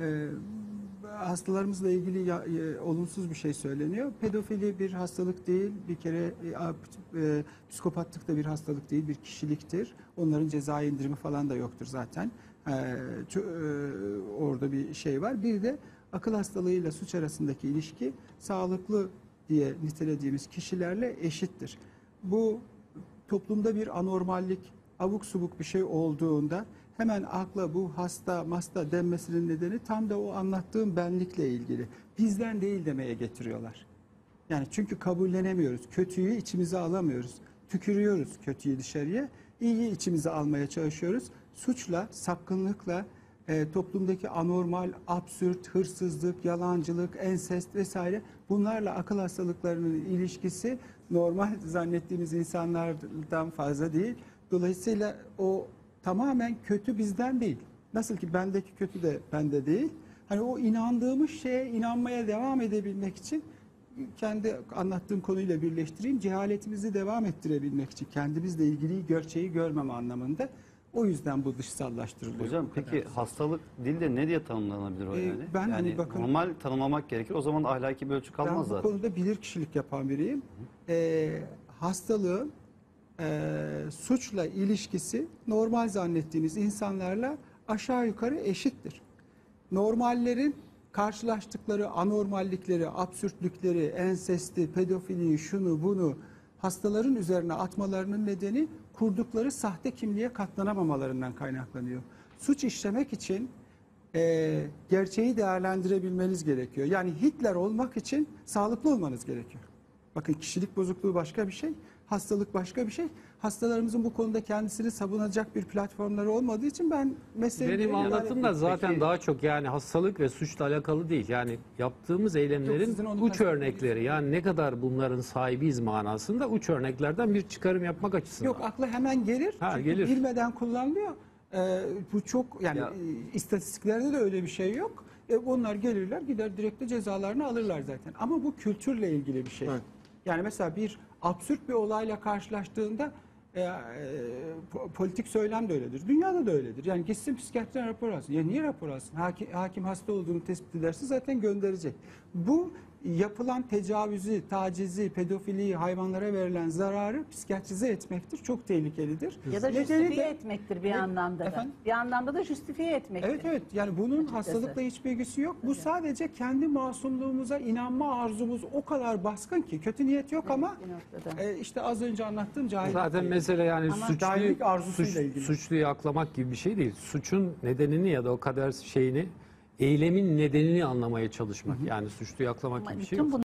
e, hastalarımızla ilgili ya- e, olumsuz bir şey söyleniyor. Pedofili bir hastalık değil, bir kere e, e, psikopatlık da bir hastalık değil, bir kişiliktir. Onların ceza indirimi falan da yoktur zaten. E, ço- e, orada bir şey var. Bir de akıl hastalığıyla suç arasındaki ilişki sağlıklı diye nitelediğimiz kişilerle eşittir. Bu toplumda bir anormallik, abuk subuk bir şey olduğunda hemen akla bu hasta masta denmesinin nedeni tam da o anlattığım benlikle ilgili. Bizden değil demeye getiriyorlar. Yani çünkü kabullenemiyoruz. Kötüyü içimize alamıyoruz. Tükürüyoruz kötüyü dışarıya. İyiyi içimize almaya çalışıyoruz. Suçla, sapkınlıkla, e, toplumdaki anormal, absürt, hırsızlık, yalancılık, ensest vesaire bunlarla akıl hastalıklarının ilişkisi normal zannettiğimiz insanlardan fazla değil. Dolayısıyla o tamamen kötü bizden değil. Nasıl ki bendeki kötü de bende değil. Hani o inandığımız şeye inanmaya devam edebilmek için kendi anlattığım konuyla birleştireyim. Cehaletimizi devam ettirebilmek için kendimizle ilgili gerçeği görmeme anlamında. O yüzden bu dışsallaştırılıyor. Hocam Bu kadar. peki hastalık dilde ne diye tanımlanabilir o Ee, yani? ben yani hani bakın- normal tanımlamak gerekir. O zaman ahlaki bir ölçü Ben kalmaz bu zaten. konuda bilir kişilik yapan biriyim. Ee, hastalığın e, suçla ilişkisi normal zannettiğiniz insanlarla aşağı yukarı eşittir. Normallerin karşılaştıkları anormallikleri, absürtlükleri, ensesti, pedofiliyi, şunu bunu hastaların üzerine atmalarının nedeni kurdukları sahte kimliğe katlanamamalarından kaynaklanıyor. Suç işlemek için e, gerçeği değerlendirebilmeniz gerekiyor. Yani Hitler olmak için sağlıklı olmanız gerekiyor. Bakın kişilik bozukluğu başka bir şey, hastalık başka bir şey. Hastalarımızın bu konuda kendisini savunacak bir platformları olmadığı için ben meseleyi... Benim anlatım da zaten Peki- daha çok yani hastalık ve suçla alakalı değil. Yani yaptığımız eylemlerin uç örnekleri yani ne kadar bunların sahibiyiz manasında uç örneklerden bir çıkarım yapmak açısından. Yok akla hemen gelir. Ha, Çünkü gelir. bilmeden kullanılıyor. Ee, bu çok yani Ya- istatistiklerde de öyle bir şey yok. E, onlar gelirler gider direkt de cezalarını alırlar zaten. Ama bu kültürle ilgili bir şey. Evet. Yani mesela bir absürt bir olayla karşılaştığında e, po- politik söylem de öyledir. Dünyada da öyledir. Yani gitsin psikiyatriden rapor alsın. Ya niye rapor alsın? Hakim, hakim hasta olduğunu tespit ederse zaten gönderecek. Bu yapılan tecavüzü, tacizi, pedofiliyi, hayvanlara verilen zararı psikiyatrize etmektir. Çok tehlikelidir. Ya da Nedeni justifiye de- etmektir bir Ne- anlamda da. Efendim? Bir anlamda da justifiye etmektir. Evet evet yani bunun Açıkçası. hastalıkla hiçbir ilgisi yok. Bu sadece kendi masumluğumuza inanma arzumuz o kadar baskın ki kötü niyet yok ama bir noktada. e, işte az önce anlattığım cahillik. Zaten mesele yani Ama- suçluyu, arzusuyla suç- ilgili. suçluyu aklamak gibi bir şey değil. Suçun nedenini ya da o kader şeyini eylemin nedenini anlamaya çalışmak. Yani suçluyu aklamak Ama gibi bir şey bütün yok.